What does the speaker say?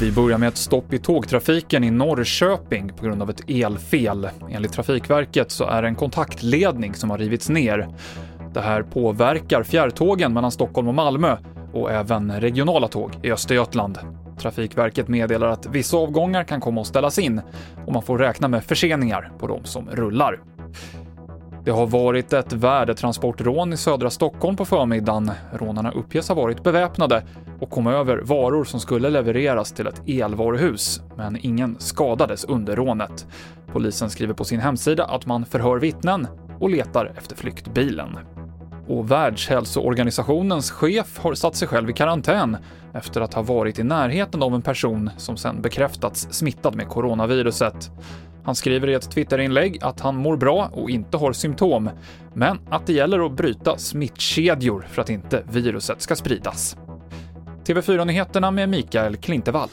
Vi börjar med ett stopp i tågtrafiken i Norrköping på grund av ett elfel. Enligt Trafikverket så är det en kontaktledning som har rivits ner. Det här påverkar fjärrtågen mellan Stockholm och Malmö och även regionala tåg i Östergötland. Trafikverket meddelar att vissa avgångar kan komma att ställas in och man får räkna med förseningar på de som rullar. Det har varit ett värdetransportrån i södra Stockholm på förmiddagen. Rånarna uppges ha varit beväpnade och kom över varor som skulle levereras till ett elvaruhus, men ingen skadades under rånet. Polisen skriver på sin hemsida att man förhör vittnen och letar efter flyktbilen. Och Världshälsoorganisationens chef har satt sig själv i karantän efter att ha varit i närheten av en person som sen bekräftats smittad med coronaviruset. Han skriver i ett Twitterinlägg att han mår bra och inte har symptom, men att det gäller att bryta smittkedjor för att inte viruset ska spridas. TV4-nyheterna med Mikael Klintevall.